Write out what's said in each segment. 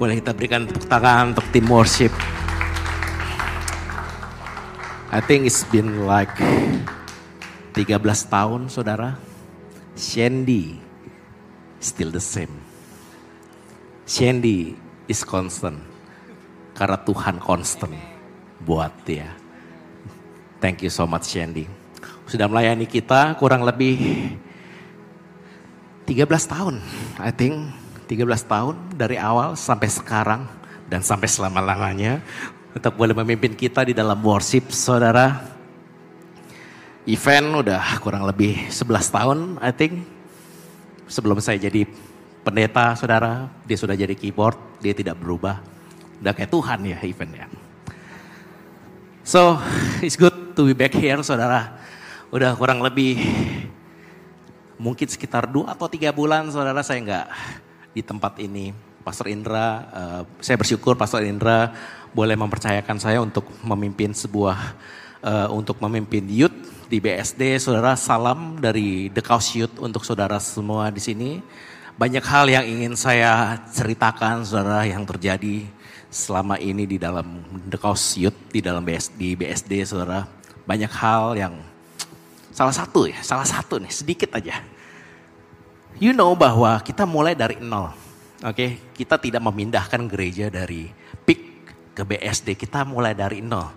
Boleh kita berikan tepuk tangan untuk tim worship. I think it's been like 13 tahun saudara. Shandy still the same. Shandy is constant. Karena Tuhan constant buat dia. Thank you so much Shandy. Sudah melayani kita kurang lebih 13 tahun I think 13 tahun dari awal sampai sekarang dan sampai selama-lamanya untuk boleh memimpin kita di dalam worship saudara. Event udah kurang lebih 11 tahun I think. Sebelum saya jadi pendeta saudara, dia sudah jadi keyboard, dia tidak berubah. Udah kayak Tuhan ya eventnya. So, it's good to be back here saudara. Udah kurang lebih mungkin sekitar dua atau tiga bulan saudara saya nggak di tempat ini. Pastor Indra, uh, saya bersyukur Pastor Indra boleh mempercayakan saya untuk memimpin sebuah, uh, untuk memimpin youth di BSD. Saudara salam dari The Cause Youth untuk saudara semua di sini. Banyak hal yang ingin saya ceritakan saudara yang terjadi selama ini di dalam The Cause Youth, di dalam BSD, di BSD saudara. Banyak hal yang salah satu ya, salah satu nih sedikit aja You know bahwa kita mulai dari nol. Oke, okay? kita tidak memindahkan gereja dari PIK ke BSD, kita mulai dari nol.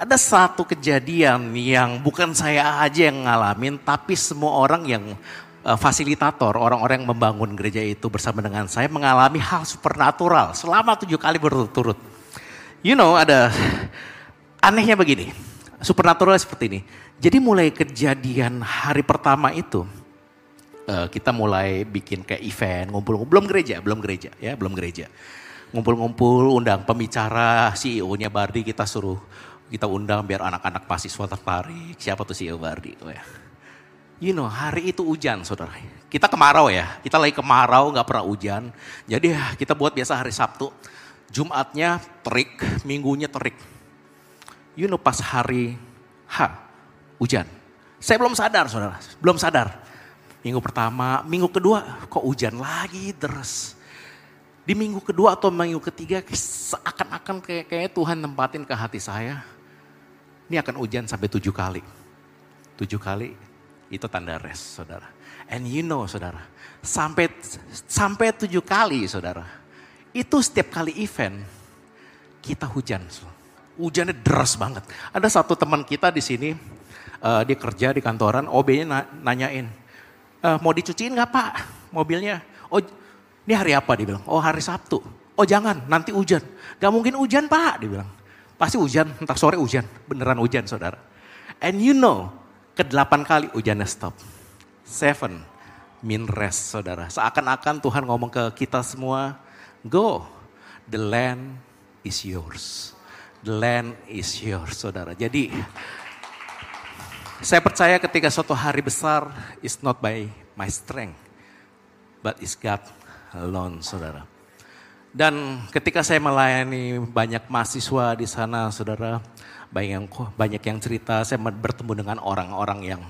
Ada satu kejadian yang bukan saya aja yang ngalamin, tapi semua orang yang uh, fasilitator, orang-orang yang membangun gereja itu bersama dengan saya mengalami hal supernatural selama tujuh kali berturut-turut. You know, ada anehnya begini, supernatural seperti ini. Jadi mulai kejadian hari pertama itu, uh, kita mulai bikin kayak event, ngumpul-ngumpul, belum gereja, belum gereja ya, belum gereja. Ngumpul-ngumpul, undang pembicara, CEO-nya Bardi kita suruh, kita undang biar anak-anak mahasiswa tertarik. Siapa tuh CEO Bardi? Oh ya. You know, hari itu hujan saudara. Kita kemarau ya, kita lagi kemarau gak pernah hujan. Jadi kita buat biasa hari Sabtu. Jumatnya terik, minggunya terik. You know pas hari H, hujan. Saya belum sadar saudara, belum sadar. Minggu pertama, minggu kedua kok hujan lagi terus. Di minggu kedua atau minggu ketiga seakan-akan kayak, kayak Tuhan tempatin ke hati saya. Ini akan hujan sampai tujuh kali. Tujuh kali itu tanda rest saudara. And you know saudara, sampai sampai tujuh kali saudara. Itu setiap kali event kita hujan. Hujannya deras banget. Ada satu teman kita di sini, uh, dia kerja di kantoran, OB-nya nanyain, uh, mau dicuciin nggak pak mobilnya? Oh ini hari apa dia bilang? Oh hari Sabtu. Oh jangan nanti hujan. Gak mungkin hujan pak dia bilang. Pasti hujan, entah sore hujan. Beneran hujan saudara. And you know, ke delapan kali hujannya stop. Seven, mean rest saudara. Seakan-akan Tuhan ngomong ke kita semua, go, the land is yours. The land is yours saudara. Jadi saya percaya ketika suatu hari besar is not by my strength, but is God alone, saudara. Dan ketika saya melayani banyak mahasiswa di sana, saudara, banyak yang banyak yang cerita, saya bertemu dengan orang-orang yang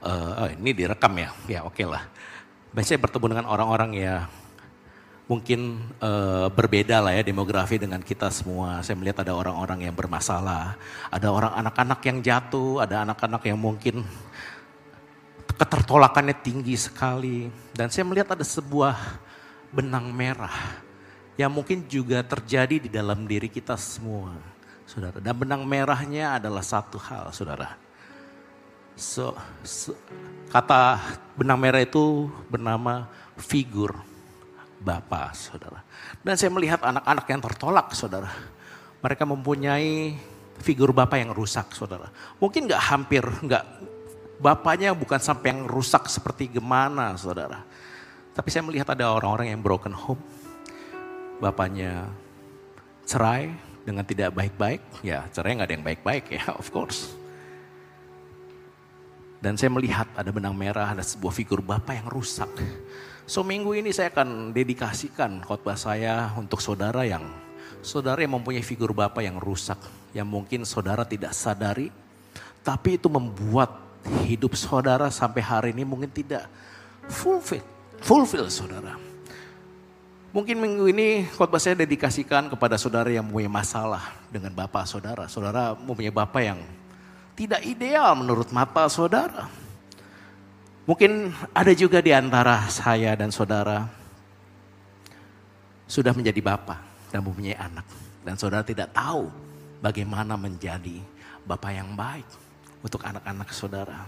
uh, oh, ini direkam ya, ya oke okay lah. Saya bertemu dengan orang-orang ya mungkin uh, berbeda lah ya demografi dengan kita semua. Saya melihat ada orang-orang yang bermasalah, ada orang anak-anak yang jatuh, ada anak-anak yang mungkin ketertolakannya tinggi sekali. Dan saya melihat ada sebuah benang merah yang mungkin juga terjadi di dalam diri kita semua, saudara. Dan benang merahnya adalah satu hal, saudara. So, so kata benang merah itu bernama figur Bapa, saudara. Dan saya melihat anak-anak yang tertolak, saudara. Mereka mempunyai figur Bapak yang rusak, saudara. Mungkin gak hampir, gak Bapaknya bukan sampai yang rusak seperti gimana, saudara. Tapi saya melihat ada orang-orang yang broken home. bapaknya cerai dengan tidak baik-baik, ya cerai nggak ada yang baik-baik ya, of course. Dan saya melihat ada benang merah, ada sebuah figur bapak yang rusak. So minggu ini saya akan dedikasikan khotbah saya untuk saudara yang saudara yang mempunyai figur bapak yang rusak, yang mungkin saudara tidak sadari, tapi itu membuat hidup saudara sampai hari ini mungkin tidak fulfill, fulfill saudara. Mungkin minggu ini khotbah saya dedikasikan kepada saudara yang mempunyai masalah dengan bapak saudara. Saudara mempunyai bapak yang tidak ideal menurut mata saudara. Mungkin ada juga di antara saya dan saudara sudah menjadi bapak dan mempunyai anak. Dan saudara tidak tahu bagaimana menjadi bapak yang baik untuk anak-anak saudara.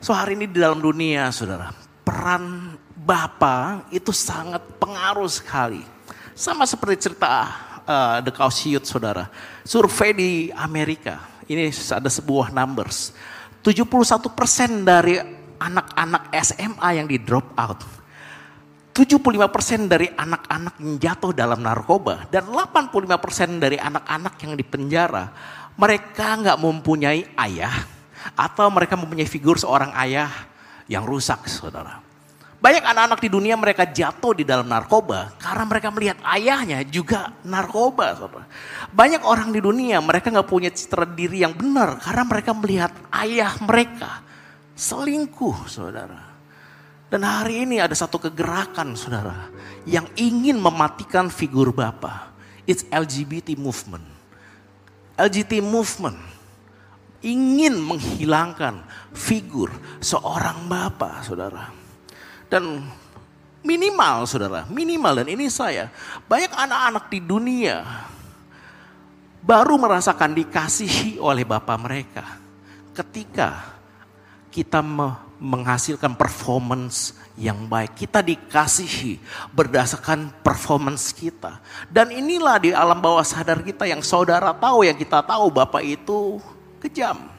So hari ini di dalam dunia saudara, peran Bapak itu sangat pengaruh sekali. Sama seperti cerita uh, The Causiut saudara. Survei di Amerika, ini ada sebuah numbers. 71% dari anak-anak SMA yang di drop out. 75% dari anak-anak yang jatuh dalam narkoba. Dan 85% dari anak-anak yang di penjara. Mereka nggak mempunyai ayah. Atau mereka mempunyai figur seorang ayah yang rusak saudara. Banyak anak-anak di dunia mereka jatuh di dalam narkoba karena mereka melihat ayahnya juga narkoba. Banyak orang di dunia mereka nggak punya citra diri yang benar karena mereka melihat ayah mereka selingkuh saudara. Dan hari ini ada satu kegerakan saudara yang ingin mematikan figur Bapak. It's LGBT movement. LGBT movement ingin menghilangkan figur seorang bapak, saudara. Dan minimal, saudara, minimal dan ini saya, banyak anak-anak di dunia baru merasakan dikasihi oleh bapak mereka ketika kita menghasilkan performance yang baik. Kita dikasihi berdasarkan performance kita. Dan inilah di alam bawah sadar kita yang saudara tahu, yang kita tahu Bapak itu kejam.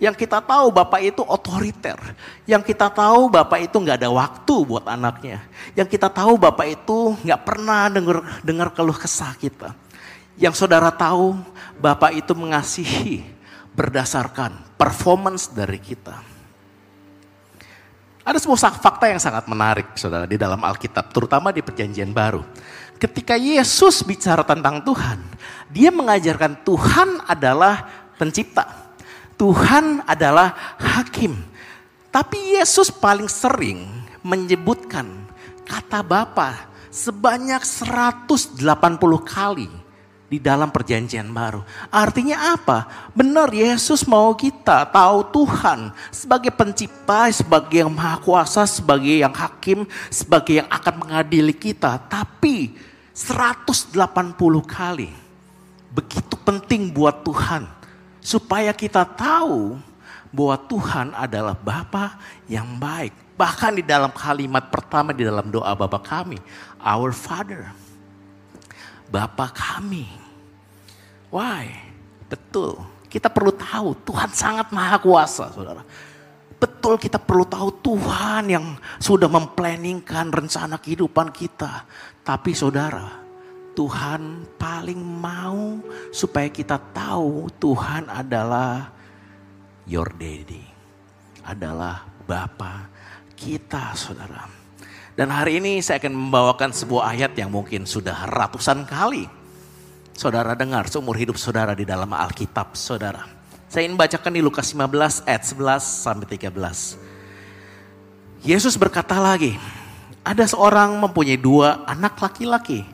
Yang kita tahu bapak itu otoriter. Yang kita tahu bapak itu nggak ada waktu buat anaknya. Yang kita tahu bapak itu nggak pernah dengar dengar keluh kesah kita. Yang saudara tahu bapak itu mengasihi berdasarkan performance dari kita. Ada sebuah fakta yang sangat menarik saudara di dalam Alkitab, terutama di perjanjian baru. Ketika Yesus bicara tentang Tuhan, dia mengajarkan Tuhan adalah pencipta. Tuhan adalah hakim. Tapi Yesus paling sering menyebutkan kata Bapa sebanyak 180 kali di dalam perjanjian baru. Artinya apa? Benar Yesus mau kita tahu Tuhan sebagai pencipta, sebagai yang maha kuasa, sebagai yang hakim, sebagai yang akan mengadili kita. Tapi 180 kali begitu penting buat Tuhan Supaya kita tahu bahwa Tuhan adalah Bapa yang baik. Bahkan di dalam kalimat pertama di dalam doa Bapa kami, Our Father. Bapa kami. Why? Betul. Kita perlu tahu Tuhan sangat maha kuasa, saudara. Betul kita perlu tahu Tuhan yang sudah memplanningkan rencana kehidupan kita. Tapi saudara, Tuhan paling mau supaya kita tahu Tuhan adalah your daddy. Adalah Bapa kita saudara. Dan hari ini saya akan membawakan sebuah ayat yang mungkin sudah ratusan kali. Saudara dengar seumur hidup saudara di dalam Alkitab saudara. Saya ingin bacakan di Lukas 15 ayat 11 sampai 13. Yesus berkata lagi, ada seorang mempunyai dua anak laki-laki.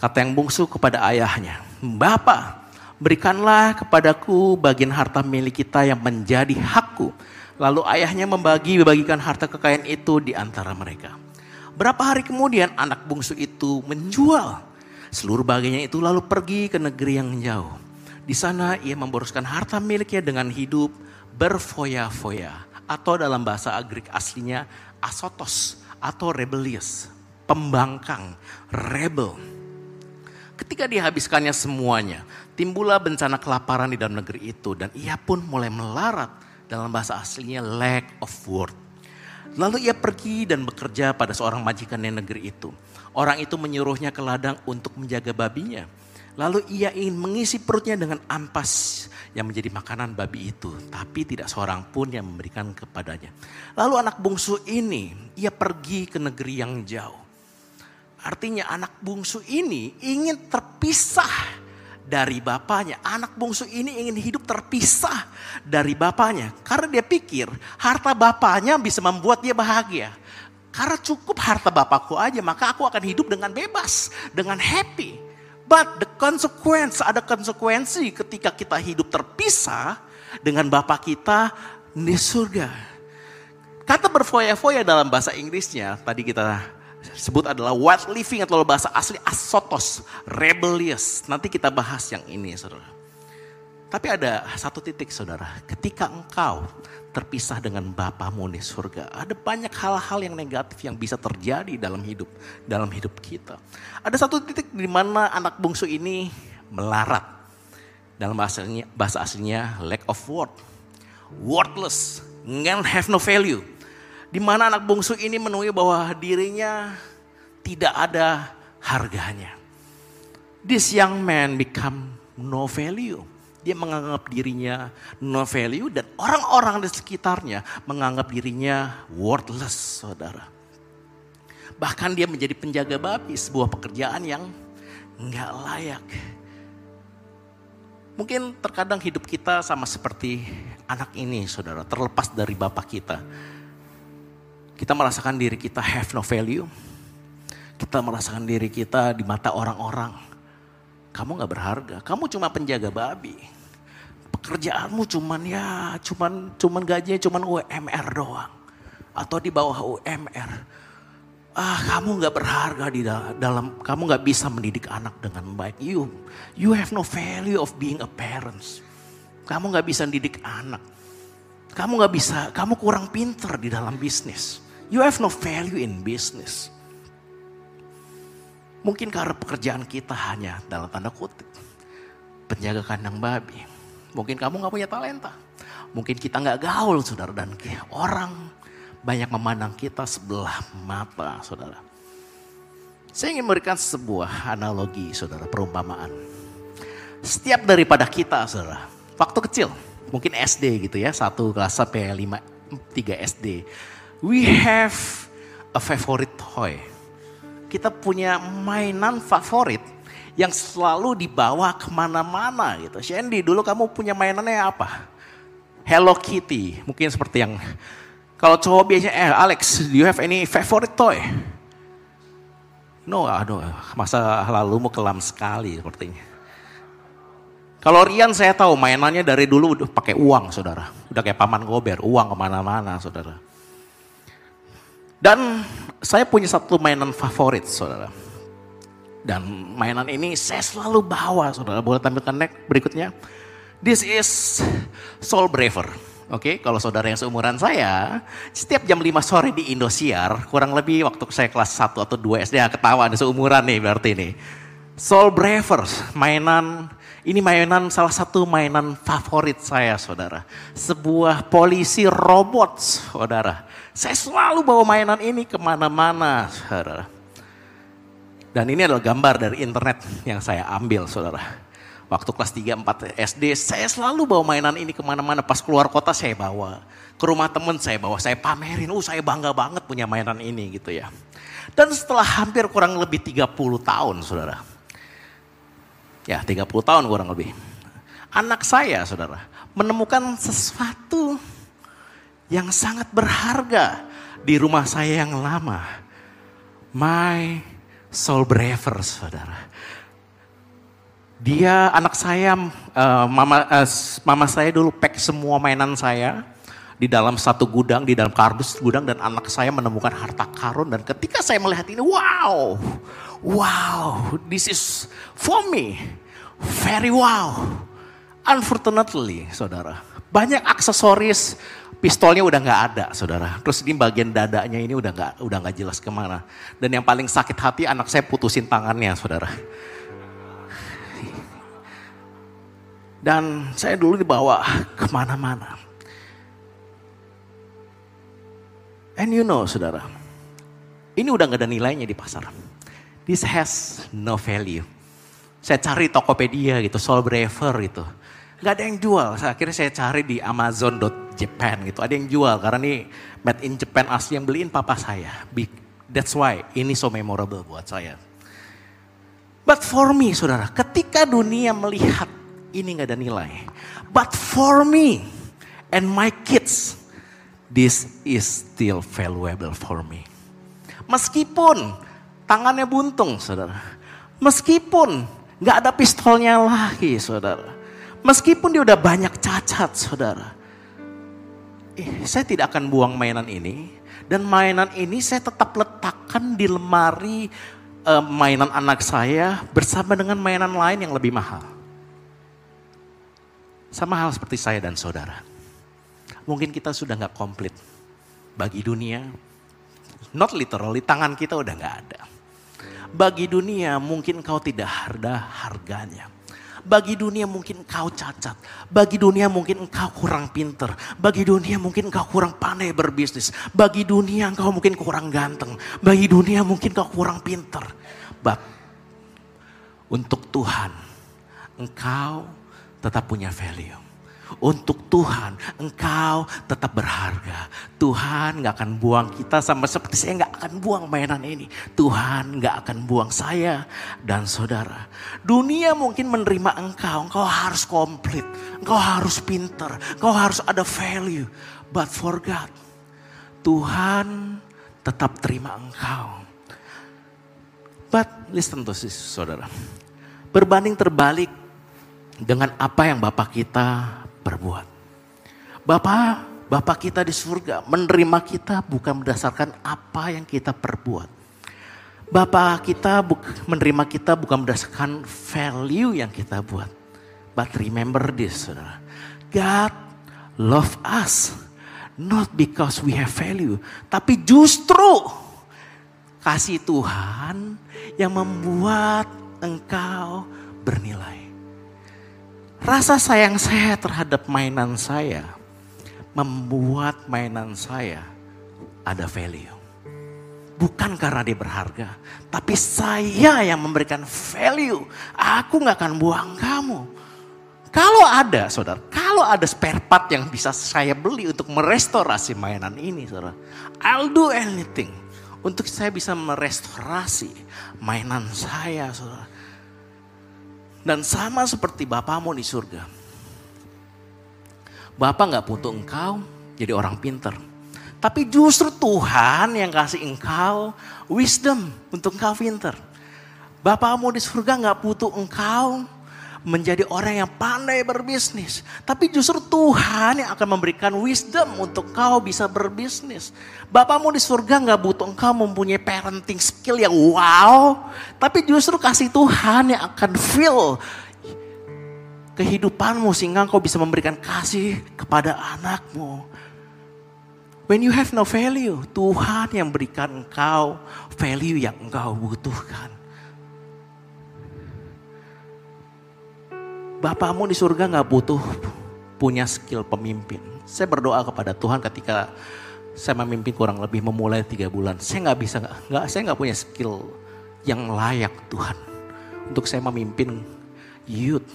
Kata yang bungsu kepada ayahnya, Bapak, berikanlah kepadaku bagian harta milik kita yang menjadi hakku. Lalu ayahnya membagi bagikan harta kekayaan itu di antara mereka. Berapa hari kemudian anak bungsu itu menjual seluruh bagiannya itu lalu pergi ke negeri yang jauh. Di sana ia memboroskan harta miliknya dengan hidup berfoya-foya atau dalam bahasa Greek aslinya asotos atau rebellious, pembangkang, rebel. Ketika dihabiskannya semuanya, timbullah bencana kelaparan di dalam negeri itu dan ia pun mulai melarat dalam bahasa aslinya lack of word. Lalu ia pergi dan bekerja pada seorang majikan di negeri itu. Orang itu menyuruhnya ke ladang untuk menjaga babinya. Lalu ia ingin mengisi perutnya dengan ampas yang menjadi makanan babi itu. Tapi tidak seorang pun yang memberikan kepadanya. Lalu anak bungsu ini, ia pergi ke negeri yang jauh. Artinya anak bungsu ini ingin terpisah dari bapaknya. Anak bungsu ini ingin hidup terpisah dari bapaknya. Karena dia pikir harta bapaknya bisa membuat dia bahagia. Karena cukup harta bapakku aja, maka aku akan hidup dengan bebas, dengan happy. But the consequence, ada konsekuensi ketika kita hidup terpisah dengan bapak kita di surga. Kata berfoya-foya dalam bahasa Inggrisnya, tadi kita sebut adalah wild living atau bahasa asli asotos, rebellious. Nanti kita bahas yang ini, saudara. Tapi ada satu titik, saudara. Ketika engkau terpisah dengan Bapamu di surga. Ada banyak hal-hal yang negatif yang bisa terjadi dalam hidup dalam hidup kita. Ada satu titik di mana anak bungsu ini melarat. Dalam bahasanya bahasa aslinya lack of worth. Worthless, nggak have no value. Di mana anak bungsu ini menemui bahwa dirinya tidak ada harganya. This young man become no value dia menganggap dirinya no value dan orang-orang di sekitarnya menganggap dirinya worthless, saudara. Bahkan dia menjadi penjaga babi, sebuah pekerjaan yang nggak layak. Mungkin terkadang hidup kita sama seperti anak ini, saudara, terlepas dari bapak kita. Kita merasakan diri kita have no value. Kita merasakan diri kita di mata orang-orang kamu gak berharga, kamu cuma penjaga babi. Pekerjaanmu cuman ya, cuman cuman gajinya cuman UMR doang. Atau di bawah UMR. Ah, kamu gak berharga di dalam, kamu gak bisa mendidik anak dengan baik. You, you have no value of being a parents. Kamu gak bisa mendidik anak. Kamu gak bisa, kamu kurang pinter di dalam bisnis. You have no value in business. Mungkin karena pekerjaan kita hanya dalam tanda kutip penjaga kandang babi. Mungkin kamu nggak punya talenta. Mungkin kita nggak gaul saudara dan orang banyak memandang kita sebelah mata saudara. Saya ingin memberikan sebuah analogi saudara perumpamaan. Setiap daripada kita saudara, waktu kecil mungkin SD gitu ya, satu kelas sampai lima, tiga SD. We have a favorite toy kita punya mainan favorit yang selalu dibawa ke mana-mana gitu. Shandy, dulu kamu punya mainannya apa? Hello Kitty, mungkin seperti yang kalau cowok biasanya, eh Alex, do you have any favorite toy? No, aduh, masa lalu mau kelam sekali sepertinya. Kalau Rian saya tahu mainannya dari dulu udah pakai uang saudara. Udah kayak paman gober, uang ke mana-mana saudara. Dan saya punya satu mainan favorit saudara. Dan mainan ini saya selalu bawa saudara. Boleh tampilkan next berikutnya. This is Soul Braver. Oke, okay? kalau saudara yang seumuran saya, setiap jam 5 sore di Indosiar, kurang lebih waktu saya kelas 1 atau 2 SD, ya, ketawa ada seumuran nih berarti ini. Soul Braver, mainan, ini mainan salah satu mainan favorit saya saudara. Sebuah polisi robot saudara saya selalu bawa mainan ini ke mana-mana, saudara. Dan ini adalah gambar dari internet yang saya ambil, saudara. Waktu kelas 3, 4 SD, saya selalu bawa mainan ini ke mana-mana. Pas keluar kota saya bawa. Ke rumah temen saya bawa, saya pamerin. Oh saya bangga banget punya mainan ini gitu ya. Dan setelah hampir kurang lebih 30 tahun, saudara. Ya 30 tahun kurang lebih. Anak saya, saudara, menemukan sesuatu yang sangat berharga di rumah saya yang lama. My soul braver, saudara. Dia anak saya, uh, mama, uh, mama saya dulu pack semua mainan saya di dalam satu gudang, di dalam kardus gudang dan anak saya menemukan harta karun dan ketika saya melihat ini, wow, wow, this is for me, very wow. Unfortunately, saudara, banyak aksesoris pistolnya udah nggak ada, saudara. Terus ini bagian dadanya ini udah nggak udah nggak jelas ke mana. Dan yang paling sakit hati anak saya putusin tangannya, saudara. Dan saya dulu dibawa ke mana-mana. And you know saudara, ini udah gak ada nilainya di pasar. This has no value. Saya cari Tokopedia gitu, Soul Braver gitu. Gak ada yang jual. Akhirnya saya cari di Amazon.Japan gitu. Ada yang jual karena ini made in Japan asli yang beliin papa saya. That's why ini so memorable buat saya. But for me saudara, ketika dunia melihat ini gak ada nilai. But for me and my kids, this is still valuable for me. Meskipun tangannya buntung saudara. Meskipun gak ada pistolnya lagi saudara. Meskipun dia udah banyak cacat saudara. Eh, saya tidak akan buang mainan ini. Dan mainan ini saya tetap letakkan di lemari uh, mainan anak saya bersama dengan mainan lain yang lebih mahal. Sama hal seperti saya dan saudara. Mungkin kita sudah nggak komplit bagi dunia. Not literally, tangan kita udah nggak ada. Bagi dunia mungkin kau tidak ada harganya. Bagi dunia mungkin kau cacat. Bagi dunia mungkin engkau kurang pinter. Bagi dunia mungkin engkau kurang pandai berbisnis. Bagi dunia engkau mungkin kurang ganteng. Bagi dunia mungkin kau kurang pinter. But untuk Tuhan engkau tetap punya value. Untuk Tuhan, engkau tetap berharga. Tuhan gak akan buang kita sama seperti saya gak akan buang mainan ini. Tuhan gak akan buang saya dan saudara. Dunia mungkin menerima engkau, engkau harus komplit. Engkau harus pinter, engkau harus ada value. But for God, Tuhan tetap terima engkau. But listen to this saudara. Berbanding terbalik dengan apa yang Bapak kita perbuat. Bapak, Bapak kita di surga menerima kita bukan berdasarkan apa yang kita perbuat. Bapak kita menerima kita bukan berdasarkan value yang kita buat. But remember this, saudara. God love us. Not because we have value. Tapi justru kasih Tuhan yang membuat engkau bernilai. Rasa sayang saya terhadap mainan saya membuat mainan saya ada value. Bukan karena dia berharga, tapi saya yang memberikan value. Aku nggak akan buang kamu. Kalau ada, saudara, kalau ada spare part yang bisa saya beli untuk merestorasi mainan ini, saudara, I'll do anything untuk saya bisa merestorasi mainan saya, saudara. Dan sama seperti Bapamu di surga. Bapak nggak butuh engkau jadi orang pinter. Tapi justru Tuhan yang kasih engkau wisdom untuk engkau pinter. Bapamu di surga nggak butuh engkau menjadi orang yang pandai berbisnis. Tapi justru Tuhan yang akan memberikan wisdom untuk kau bisa berbisnis. Bapamu di surga nggak butuh engkau mempunyai parenting skill yang wow. Tapi justru kasih Tuhan yang akan fill kehidupanmu sehingga kau bisa memberikan kasih kepada anakmu. When you have no value, Tuhan yang berikan engkau value yang engkau butuhkan. Bapakmu di surga nggak butuh punya skill pemimpin. Saya berdoa kepada Tuhan ketika saya memimpin kurang lebih memulai tiga bulan. Saya nggak bisa, nggak, saya nggak punya skill yang layak Tuhan untuk saya memimpin youth.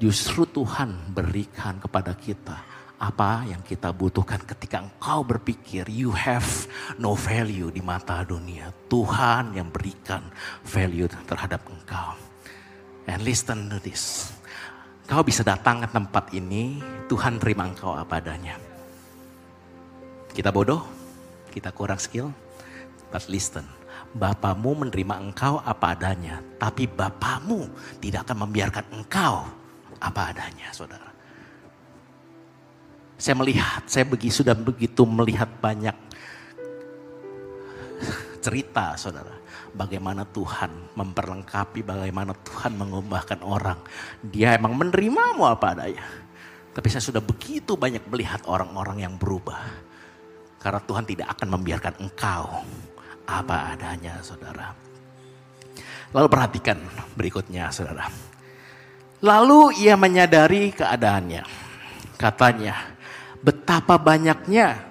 Justru Tuhan berikan kepada kita apa yang kita butuhkan ketika engkau berpikir you have no value di mata dunia. Tuhan yang berikan value terhadap engkau. And listen to this. Kau bisa datang ke tempat ini, Tuhan terima engkau apa adanya. Kita bodoh, kita kurang skill, but listen. Bapamu menerima engkau apa adanya, tapi Bapamu tidak akan membiarkan engkau apa adanya, saudara. Saya melihat, saya begitu sudah begitu melihat banyak cerita, saudara bagaimana Tuhan memperlengkapi, bagaimana Tuhan mengubahkan orang. Dia emang menerimamu apa adanya. Tapi saya sudah begitu banyak melihat orang-orang yang berubah. Karena Tuhan tidak akan membiarkan engkau apa adanya saudara. Lalu perhatikan berikutnya saudara. Lalu ia menyadari keadaannya. Katanya, betapa banyaknya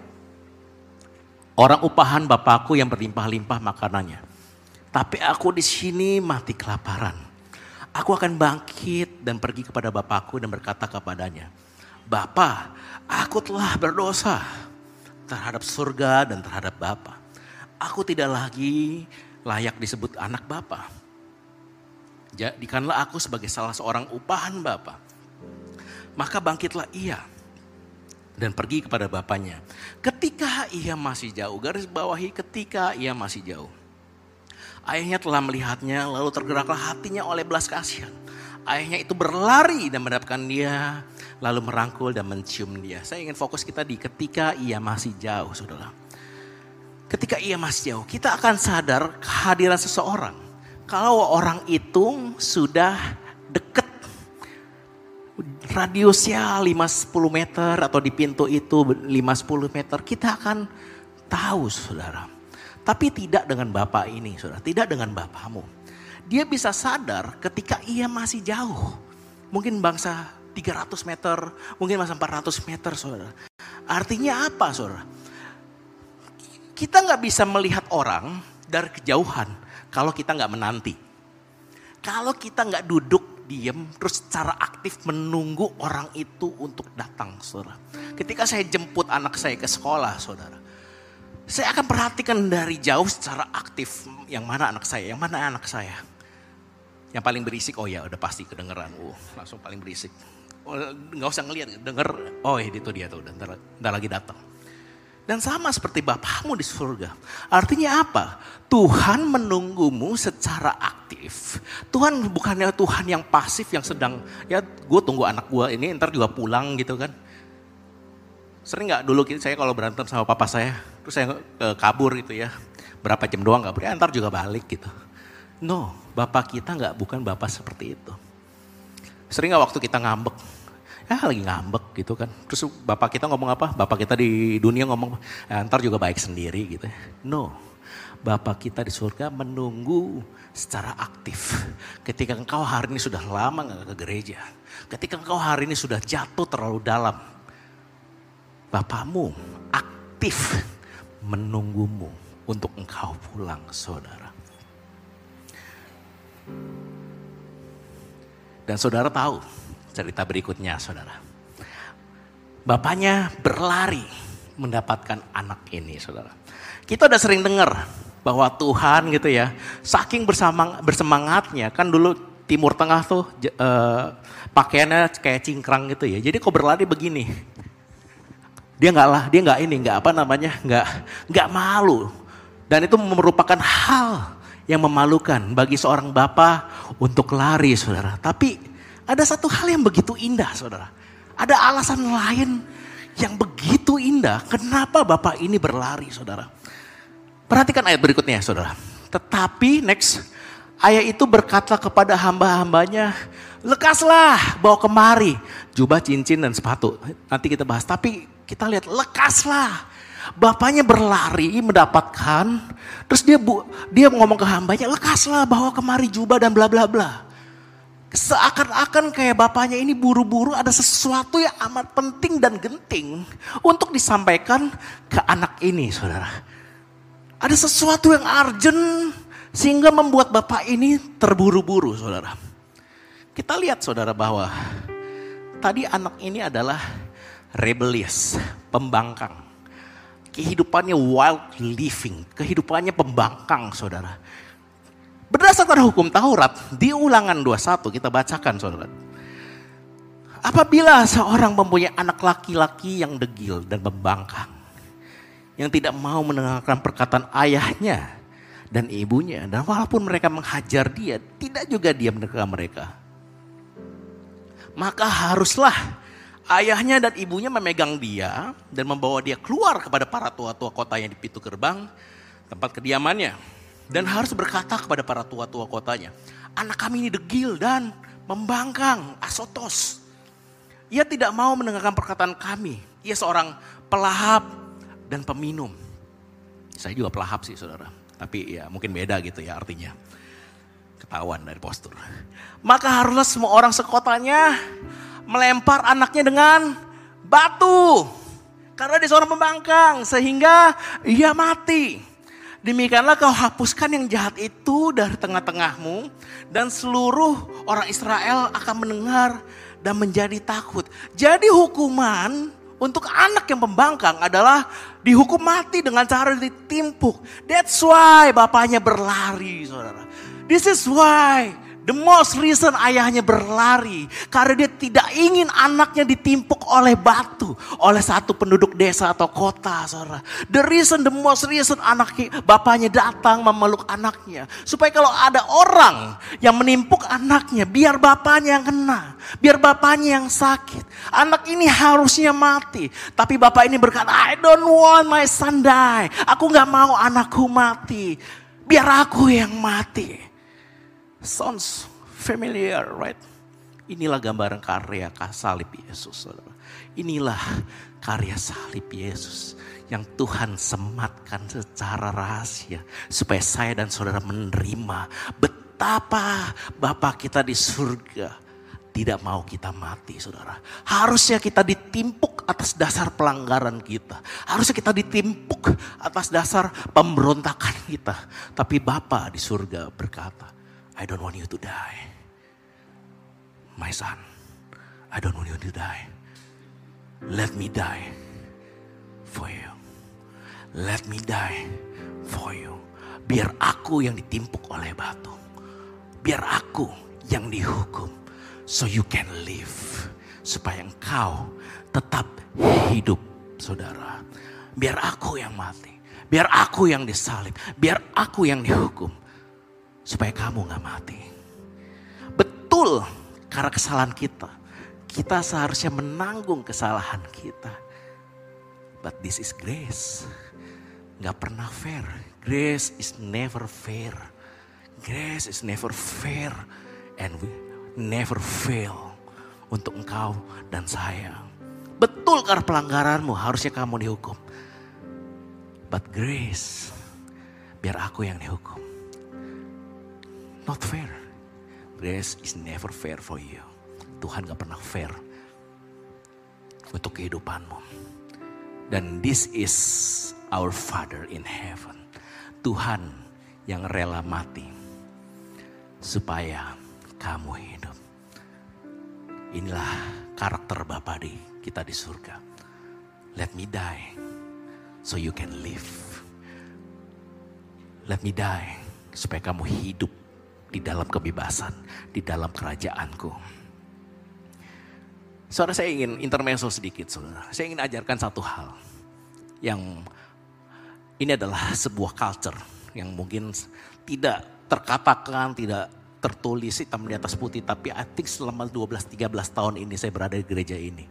Orang upahan bapakku yang berlimpah-limpah makanannya. Tapi aku di sini mati kelaparan. Aku akan bangkit dan pergi kepada bapakku dan berkata kepadanya, Bapa, aku telah berdosa terhadap surga dan terhadap Bapa. Aku tidak lagi layak disebut anak Bapa. Jadikanlah aku sebagai salah seorang upahan Bapa. Maka bangkitlah ia dan pergi kepada bapaknya. Ketika ia masih jauh, garis bawahi ketika ia masih jauh. Ayahnya telah melihatnya, lalu tergeraklah hatinya oleh belas kasihan. Ayahnya itu berlari dan mendapatkan dia, lalu merangkul dan mencium dia. Saya ingin fokus kita di ketika ia masih jauh, saudara. Ketika ia masih jauh, kita akan sadar kehadiran seseorang. Kalau orang itu sudah dekat radiusnya 5-10 meter atau di pintu itu 5-10 meter, kita akan tahu saudara tapi tidak dengan bapak ini, saudara. Tidak dengan bapakmu. Dia bisa sadar ketika ia masih jauh. Mungkin bangsa 300 meter, mungkin masa 400 meter, saudara. Artinya apa, saudara? Kita nggak bisa melihat orang dari kejauhan kalau kita nggak menanti. Kalau kita nggak duduk diam terus secara aktif menunggu orang itu untuk datang, saudara. Ketika saya jemput anak saya ke sekolah, saudara saya akan perhatikan dari jauh secara aktif yang mana anak saya, yang mana anak saya. Yang paling berisik, oh ya udah pasti kedengeran. Uh, langsung paling berisik. Oh, nggak usah ngeliat, denger. Oh itu dia tuh, ntar, ntar lagi datang. Dan sama seperti Bapakmu di surga. Artinya apa? Tuhan menunggumu secara aktif. Tuhan bukannya Tuhan yang pasif yang sedang, ya gue tunggu anak gue ini ntar juga pulang gitu kan. Sering nggak dulu saya kalau berantem sama papa saya, terus saya kabur gitu ya. Berapa jam doang kabur, ya ntar juga balik gitu. No, bapak kita nggak bukan bapak seperti itu. Sering nggak waktu kita ngambek, ya lagi ngambek gitu kan. Terus bapak kita ngomong apa? Bapak kita di dunia ngomong, ya, ntar juga baik sendiri gitu. No, bapak kita di surga menunggu secara aktif. Ketika engkau hari ini sudah lama nggak ke gereja, ketika engkau hari ini sudah jatuh terlalu dalam, Bapamu aktif menunggumu untuk engkau pulang saudara. Dan saudara tahu cerita berikutnya saudara. Bapaknya berlari mendapatkan anak ini saudara. Kita udah sering dengar bahwa Tuhan gitu ya, saking bersamang, bersemangatnya kan dulu Timur Tengah tuh uh, pakaiannya kayak cingkrang gitu ya. Jadi kok berlari begini, dia nggak lah, dia nggak ini, nggak apa namanya, nggak nggak malu. Dan itu merupakan hal yang memalukan bagi seorang bapak untuk lari, saudara. Tapi ada satu hal yang begitu indah, saudara. Ada alasan lain yang begitu indah. Kenapa bapak ini berlari, saudara? Perhatikan ayat berikutnya, saudara. Tetapi next, ayah itu berkata kepada hamba-hambanya, lekaslah, bawa kemari jubah, cincin, dan sepatu. Nanti kita bahas. Tapi kita lihat lekaslah. Bapaknya berlari mendapatkan, terus dia bu, dia ngomong ke hambanya, lekaslah bawa kemari jubah dan bla bla bla. Seakan-akan kayak bapaknya ini buru-buru ada sesuatu yang amat penting dan genting untuk disampaikan ke anak ini saudara. Ada sesuatu yang urgent sehingga membuat bapak ini terburu-buru saudara. Kita lihat saudara bahwa tadi anak ini adalah rebellious, pembangkang. Kehidupannya wild living, kehidupannya pembangkang saudara. Berdasarkan hukum Taurat, di ulangan 21 kita bacakan saudara. Apabila seorang mempunyai anak laki-laki yang degil dan membangkang, yang tidak mau mendengarkan perkataan ayahnya dan ibunya, dan walaupun mereka menghajar dia, tidak juga dia mendengar mereka. Maka haruslah ayahnya dan ibunya memegang dia dan membawa dia keluar kepada para tua-tua kota yang di pintu gerbang tempat kediamannya. Dan harus berkata kepada para tua-tua kotanya, anak kami ini degil dan membangkang, asotos. Ia tidak mau mendengarkan perkataan kami. Ia seorang pelahap dan peminum. Saya juga pelahap sih saudara. Tapi ya mungkin beda gitu ya artinya. Ketahuan dari postur. Maka haruslah semua orang sekotanya melempar anaknya dengan batu. Karena dia seorang pembangkang sehingga ia mati. Demikianlah kau hapuskan yang jahat itu dari tengah-tengahmu dan seluruh orang Israel akan mendengar dan menjadi takut. Jadi hukuman untuk anak yang pembangkang adalah dihukum mati dengan cara ditimpuk. That's why bapaknya berlari, saudara. This is why The most reason ayahnya berlari karena dia tidak ingin anaknya ditimpuk oleh batu oleh satu penduduk desa atau kota, saudara. The reason, the most reason anak bapaknya datang memeluk anaknya supaya kalau ada orang yang menimpuk anaknya, biar bapaknya yang kena, biar bapaknya yang sakit. Anak ini harusnya mati, tapi bapak ini berkata, I don't want my son die. Aku nggak mau anakku mati, biar aku yang mati. Sounds familiar, right? Inilah gambaran karya salib Yesus, saudara. Inilah karya salib Yesus yang Tuhan sematkan secara rahasia supaya saya dan saudara menerima betapa Bapak kita di surga tidak mau kita mati saudara. Harusnya kita ditimpuk atas dasar pelanggaran kita. Harusnya kita ditimpuk atas dasar pemberontakan kita. Tapi Bapak di surga berkata, I don't want you to die. My son, I don't want you to die. Let me die for you. Let me die for you. Biar aku yang ditimpuk oleh batu. Biar aku yang dihukum. So you can live. Supaya engkau tetap hidup saudara. Biar aku yang mati. Biar aku yang disalib. Biar aku yang dihukum supaya kamu gak mati. Betul, karena kesalahan kita. Kita seharusnya menanggung kesalahan kita. But this is grace. Gak pernah fair. Grace is never fair. Grace is never fair. And we never fail. Untuk engkau dan saya. Betul karena pelanggaranmu harusnya kamu dihukum. But grace, biar aku yang dihukum. Not fair. Grace is never fair for you. Tuhan gak pernah fair untuk kehidupanmu. Dan this is our Father in heaven. Tuhan yang rela mati supaya kamu hidup. Inilah karakter Bapa di kita di surga. Let me die so you can live. Let me die supaya kamu hidup di dalam kebebasan, di dalam kerajaanku. Saudara saya ingin intermezzo sedikit saudara. Saya ingin ajarkan satu hal. Yang ini adalah sebuah culture yang mungkin tidak terkatakan, tidak tertulis hitam di atas putih. Tapi I think selama 12-13 tahun ini saya berada di gereja ini.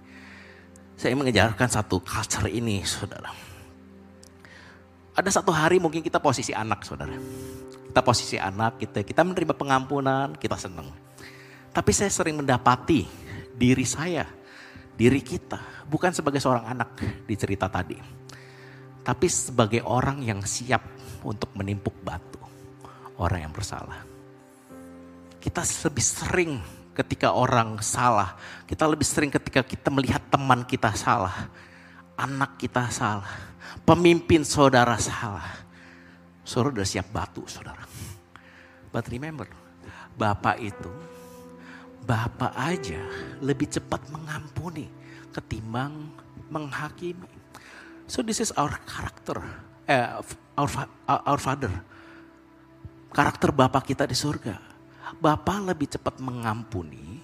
Saya ingin mengajarkan satu culture ini saudara. Ada satu hari mungkin kita posisi anak saudara kita posisi anak, kita kita menerima pengampunan, kita senang. Tapi saya sering mendapati diri saya, diri kita, bukan sebagai seorang anak di cerita tadi. Tapi sebagai orang yang siap untuk menimpuk batu. Orang yang bersalah. Kita lebih sering ketika orang salah. Kita lebih sering ketika kita melihat teman kita salah. Anak kita salah. Pemimpin saudara salah Saudara udah siap batu saudara. But remember, Bapak itu, Bapak aja lebih cepat mengampuni ketimbang menghakimi. So this is our character, eh, our, our father. Karakter Bapak kita di surga. Bapak lebih cepat mengampuni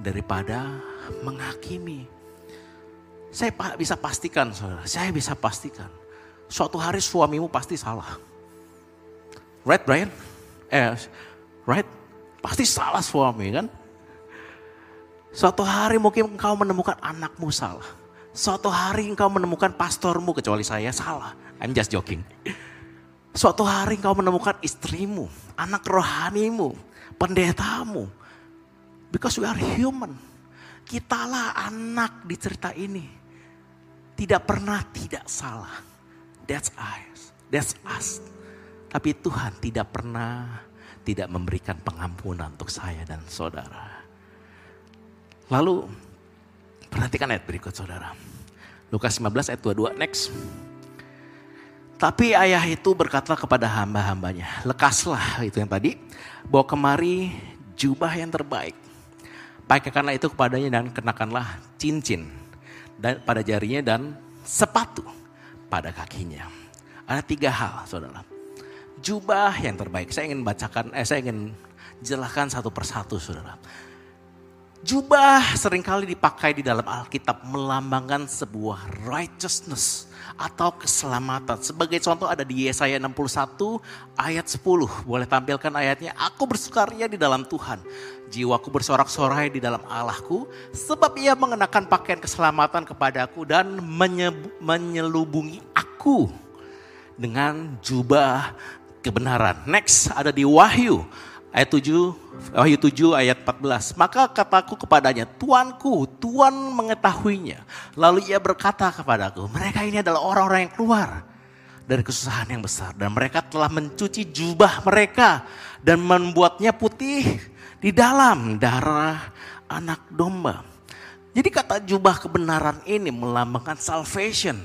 daripada menghakimi. Saya bisa pastikan saudara, saya bisa pastikan suatu hari suamimu pasti salah. Right Brian? Eh, right? Pasti salah suami kan? Suatu hari mungkin engkau menemukan anakmu salah. Suatu hari engkau menemukan pastormu kecuali saya salah. I'm just joking. Suatu hari engkau menemukan istrimu, anak rohanimu, pendetamu. Because we are human. Kitalah anak di cerita ini. Tidak pernah tidak salah. That's us. That's us. Tapi Tuhan tidak pernah tidak memberikan pengampunan untuk saya dan saudara. Lalu perhatikan ayat berikut saudara. Lukas 15 ayat 22. Next. Tapi ayah itu berkata kepada hamba-hambanya, lekaslah itu yang tadi, bawa kemari jubah yang terbaik. Pakaikanlah itu kepadanya dan kenakanlah cincin dan pada jarinya dan sepatu pada kakinya. Ada tiga hal, saudara. Jubah yang terbaik. Saya ingin bacakan, eh saya ingin jelaskan satu persatu, saudara. Jubah sering kali dipakai di dalam Alkitab melambangkan sebuah righteousness atau keselamatan. Sebagai contoh ada di Yesaya 61 ayat 10. Boleh tampilkan ayatnya. Aku bersukaria di dalam Tuhan. Jiwaku bersorak-sorai di dalam Allahku. Sebab ia mengenakan pakaian keselamatan kepadaku dan menyelubungi aku dengan jubah kebenaran. Next ada di Wahyu ayat 7 Wahyu 7 ayat 14. Maka kataku kepadanya, Tuanku, Tuan mengetahuinya. Lalu ia berkata kepadaku, mereka ini adalah orang-orang yang keluar dari kesusahan yang besar. Dan mereka telah mencuci jubah mereka dan membuatnya putih di dalam darah anak domba. Jadi kata jubah kebenaran ini melambangkan salvation,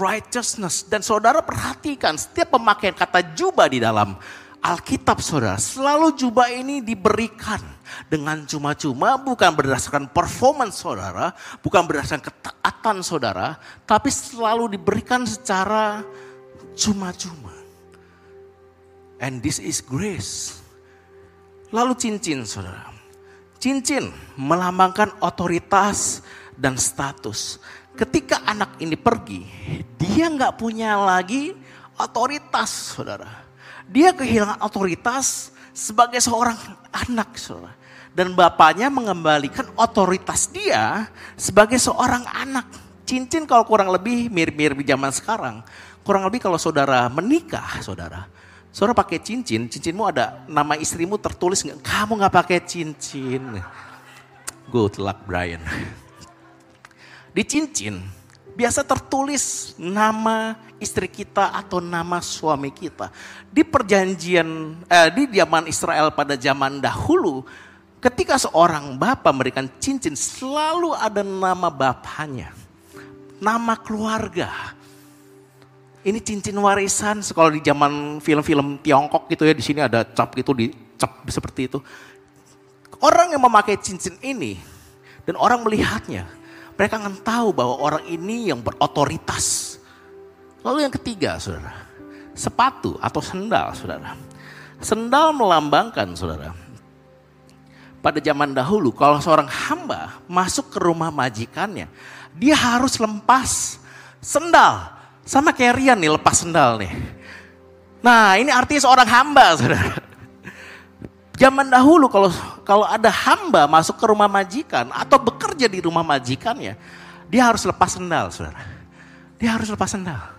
righteousness. Dan saudara perhatikan setiap pemakaian kata jubah di dalam Alkitab saudara, selalu jubah ini diberikan dengan cuma-cuma bukan berdasarkan performance saudara, bukan berdasarkan ketaatan saudara, tapi selalu diberikan secara cuma-cuma. And this is grace. Lalu cincin saudara. Cincin melambangkan otoritas dan status. Ketika anak ini pergi, dia nggak punya lagi otoritas saudara dia kehilangan otoritas sebagai seorang anak, saudara. Dan bapaknya mengembalikan otoritas dia sebagai seorang anak. Cincin kalau kurang lebih mirip-mirip zaman sekarang. Kurang lebih kalau saudara menikah, saudara. Saudara pakai cincin, cincinmu ada nama istrimu tertulis? Kamu nggak pakai cincin. Good luck Brian. Di cincin biasa tertulis nama istri kita atau nama suami kita. Di perjanjian, eh, di zaman Israel pada zaman dahulu, ketika seorang bapak memberikan cincin selalu ada nama bapaknya. Nama keluarga. Ini cincin warisan, kalau di zaman film-film Tiongkok gitu ya, di sini ada cap gitu, dicap seperti itu. Orang yang memakai cincin ini, dan orang melihatnya, mereka akan tahu bahwa orang ini yang berotoritas. Lalu yang ketiga, saudara, sepatu atau sendal, saudara. Sendal melambangkan, saudara. Pada zaman dahulu, kalau seorang hamba masuk ke rumah majikannya, dia harus lepas sendal. Sama kayak Rian nih, lepas sendal nih. Nah, ini artinya seorang hamba, saudara. Zaman dahulu kalau kalau ada hamba masuk ke rumah majikan atau bekerja di rumah majikannya, dia harus lepas sendal, saudara. Dia harus lepas sendal.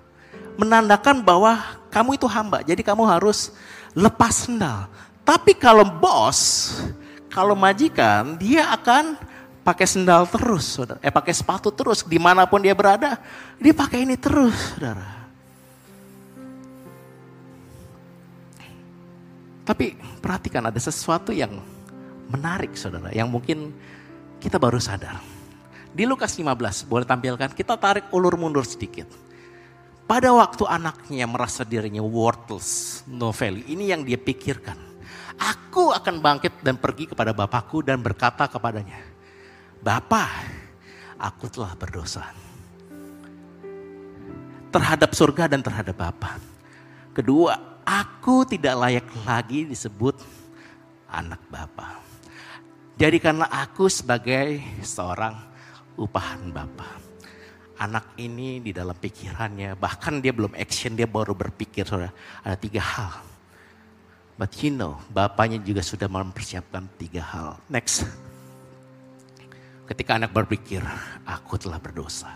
Menandakan bahwa kamu itu hamba, jadi kamu harus lepas sendal. Tapi kalau bos, kalau majikan, dia akan pakai sendal terus, saudara. Eh pakai sepatu terus, di mana pun dia berada, dia pakai ini terus, saudara. Tapi perhatikan ada sesuatu yang menarik saudara, yang mungkin kita baru sadar. Di Lukas 15, boleh tampilkan, kita tarik ulur mundur sedikit. Pada waktu anaknya merasa dirinya worthless, no value, ini yang dia pikirkan. Aku akan bangkit dan pergi kepada bapakku dan berkata kepadanya, Bapak, aku telah berdosa terhadap surga dan terhadap Bapa. Kedua, Aku tidak layak lagi disebut anak Bapa. Jadikanlah aku sebagai seorang upahan Bapa. Anak ini di dalam pikirannya, bahkan dia belum action, dia baru berpikir, saudara, ada tiga hal. But you know, bapaknya juga sudah mempersiapkan tiga hal. Next. Ketika anak berpikir, aku telah berdosa.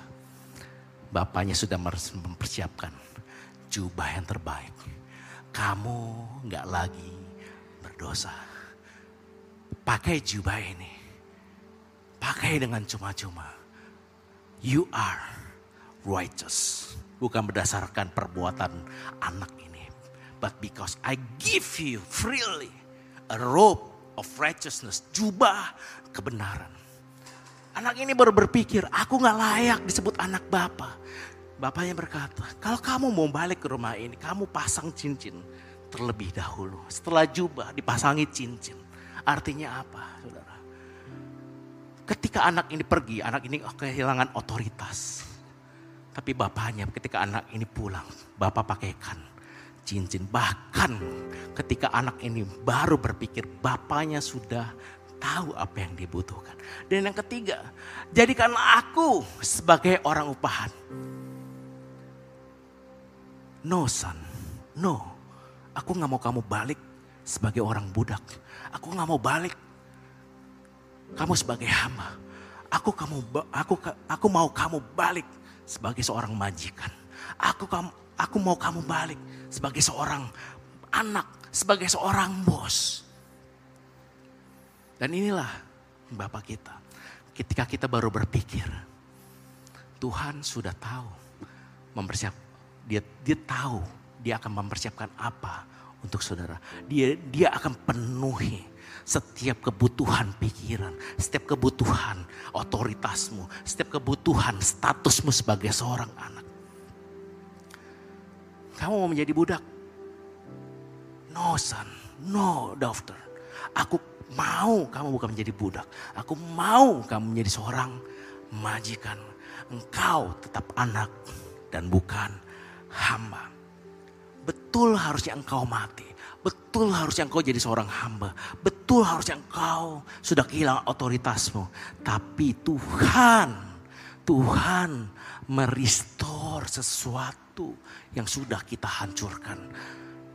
Bapaknya sudah mempersiapkan jubah yang terbaik kamu nggak lagi berdosa. Pakai jubah ini. Pakai dengan cuma-cuma. You are righteous. Bukan berdasarkan perbuatan anak ini. But because I give you freely a robe of righteousness. Jubah kebenaran. Anak ini baru berpikir, aku gak layak disebut anak bapak. Bapaknya berkata, kalau kamu mau balik ke rumah ini, kamu pasang cincin terlebih dahulu. Setelah jubah dipasangi cincin. Artinya apa, saudara? Ketika anak ini pergi, anak ini kehilangan otoritas. Tapi bapaknya ketika anak ini pulang, bapak pakaikan cincin. Bahkan ketika anak ini baru berpikir, bapaknya sudah tahu apa yang dibutuhkan. Dan yang ketiga, jadikanlah aku sebagai orang upahan. No son, no. Aku gak mau kamu balik sebagai orang budak. Aku gak mau balik kamu sebagai hamba. Aku kamu aku aku mau kamu balik sebagai seorang majikan. Aku kamu aku mau kamu balik sebagai seorang anak, sebagai seorang bos. Dan inilah Bapak kita. Ketika kita baru berpikir, Tuhan sudah tahu mempersiap dia dia tahu dia akan mempersiapkan apa untuk saudara. Dia dia akan penuhi setiap kebutuhan pikiran, setiap kebutuhan otoritasmu, setiap kebutuhan statusmu sebagai seorang anak. Kamu mau menjadi budak? No son, no daughter. Aku mau kamu bukan menjadi budak. Aku mau kamu menjadi seorang majikan. Engkau tetap anak dan bukan hamba. Betul harusnya engkau mati. Betul harusnya engkau jadi seorang hamba. Betul harusnya engkau sudah kehilangan otoritasmu. Tapi Tuhan, Tuhan meristor sesuatu yang sudah kita hancurkan.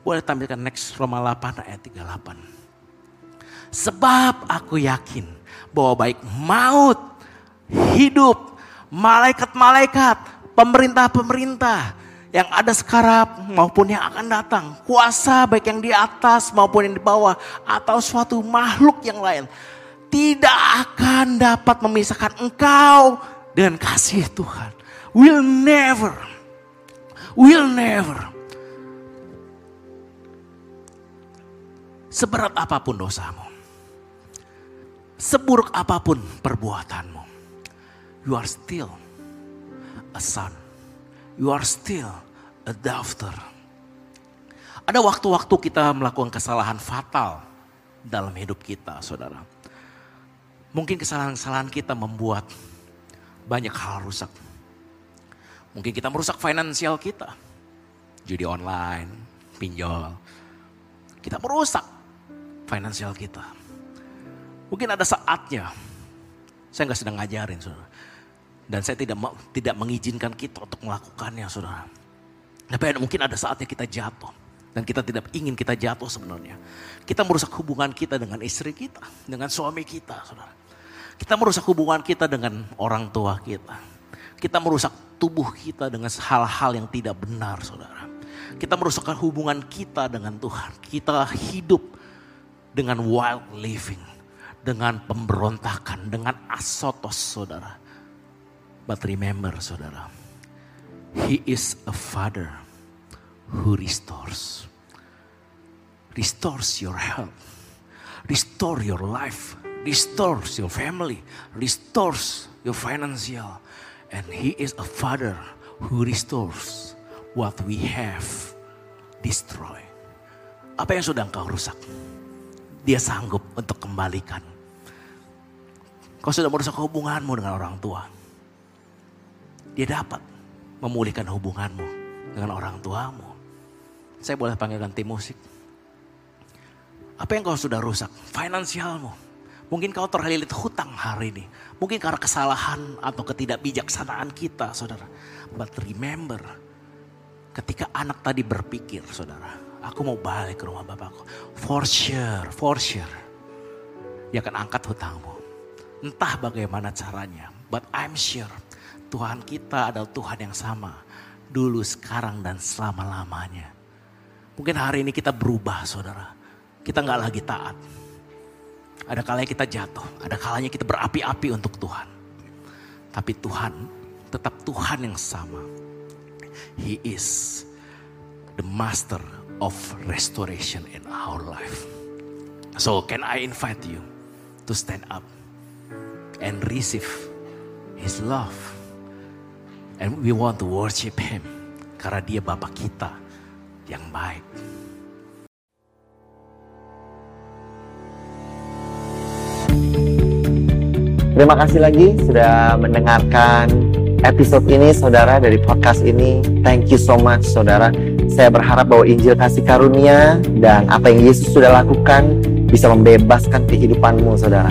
Boleh tampilkan next Roma 8 ayat 38. Sebab aku yakin bahwa baik maut, hidup, malaikat-malaikat, pemerintah-pemerintah yang ada sekarang maupun yang akan datang. Kuasa baik yang di atas maupun yang di bawah atau suatu makhluk yang lain. Tidak akan dapat memisahkan engkau dengan kasih Tuhan. Will never, will never. Seberat apa pun dosamu Seburuk apa pun perbuatanmu, you are still a son. You are still a daughter. Ada waktu-waktu kita melakukan kesalahan fatal dalam hidup kita, saudara. Mungkin kesalahan-kesalahan kita membuat banyak hal rusak. Mungkin kita merusak finansial kita. Judi online, pinjol. Kita merusak finansial kita. Mungkin ada saatnya, saya nggak sedang ngajarin saudara. Dan saya tidak tidak mengizinkan kita untuk melakukannya saudara. Tapi mungkin ada saatnya kita jatuh. Dan kita tidak ingin kita jatuh sebenarnya. Kita merusak hubungan kita dengan istri kita, dengan suami kita saudara. Kita merusak hubungan kita dengan orang tua kita. Kita merusak tubuh kita dengan hal-hal yang tidak benar saudara. Kita merusak hubungan kita dengan Tuhan. Kita hidup dengan wild living dengan pemberontakan, dengan asotos saudara. But remember saudara, He is a father who restores. Restores your health. Restore your life. Restores your family. Restores your financial. And he is a father who restores what we have destroyed. Apa yang sudah engkau rusak? Dia sanggup untuk kembalikan. Kau sudah merusak hubunganmu dengan orang tua. Dia dapat memulihkan hubunganmu dengan orang tuamu. Saya boleh panggilkan tim musik. Apa yang kau sudah rusak? Finansialmu. Mungkin kau terlilit hutang hari ini. Mungkin karena kesalahan atau ketidakbijaksanaan kita, saudara. But remember, ketika anak tadi berpikir, saudara, Aku mau balik ke rumah bapakku. For sure, for sure. Dia akan angkat hutangmu. Entah bagaimana caranya. But I'm sure Tuhan kita adalah Tuhan yang sama. Dulu, sekarang, dan selama-lamanya. Mungkin hari ini kita berubah saudara. Kita nggak lagi taat. Ada kalanya kita jatuh. Ada kalanya kita berapi-api untuk Tuhan. Tapi Tuhan tetap Tuhan yang sama. He is the master of restoration in our life. So can I invite you to stand up? and receive His love. And we want to worship Him karena Dia Bapak kita yang baik. Terima kasih lagi sudah mendengarkan episode ini saudara dari podcast ini. Thank you so much saudara. Saya berharap bahwa Injil kasih karunia dan apa yang Yesus sudah lakukan bisa membebaskan kehidupanmu saudara.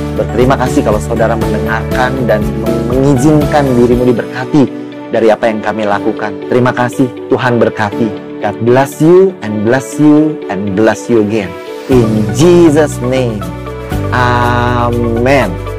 Berterima kasih kalau saudara mendengarkan dan mengizinkan dirimu diberkati dari apa yang kami lakukan. Terima kasih, Tuhan berkati. God bless you and bless you and bless you again. In Jesus' name. Amen.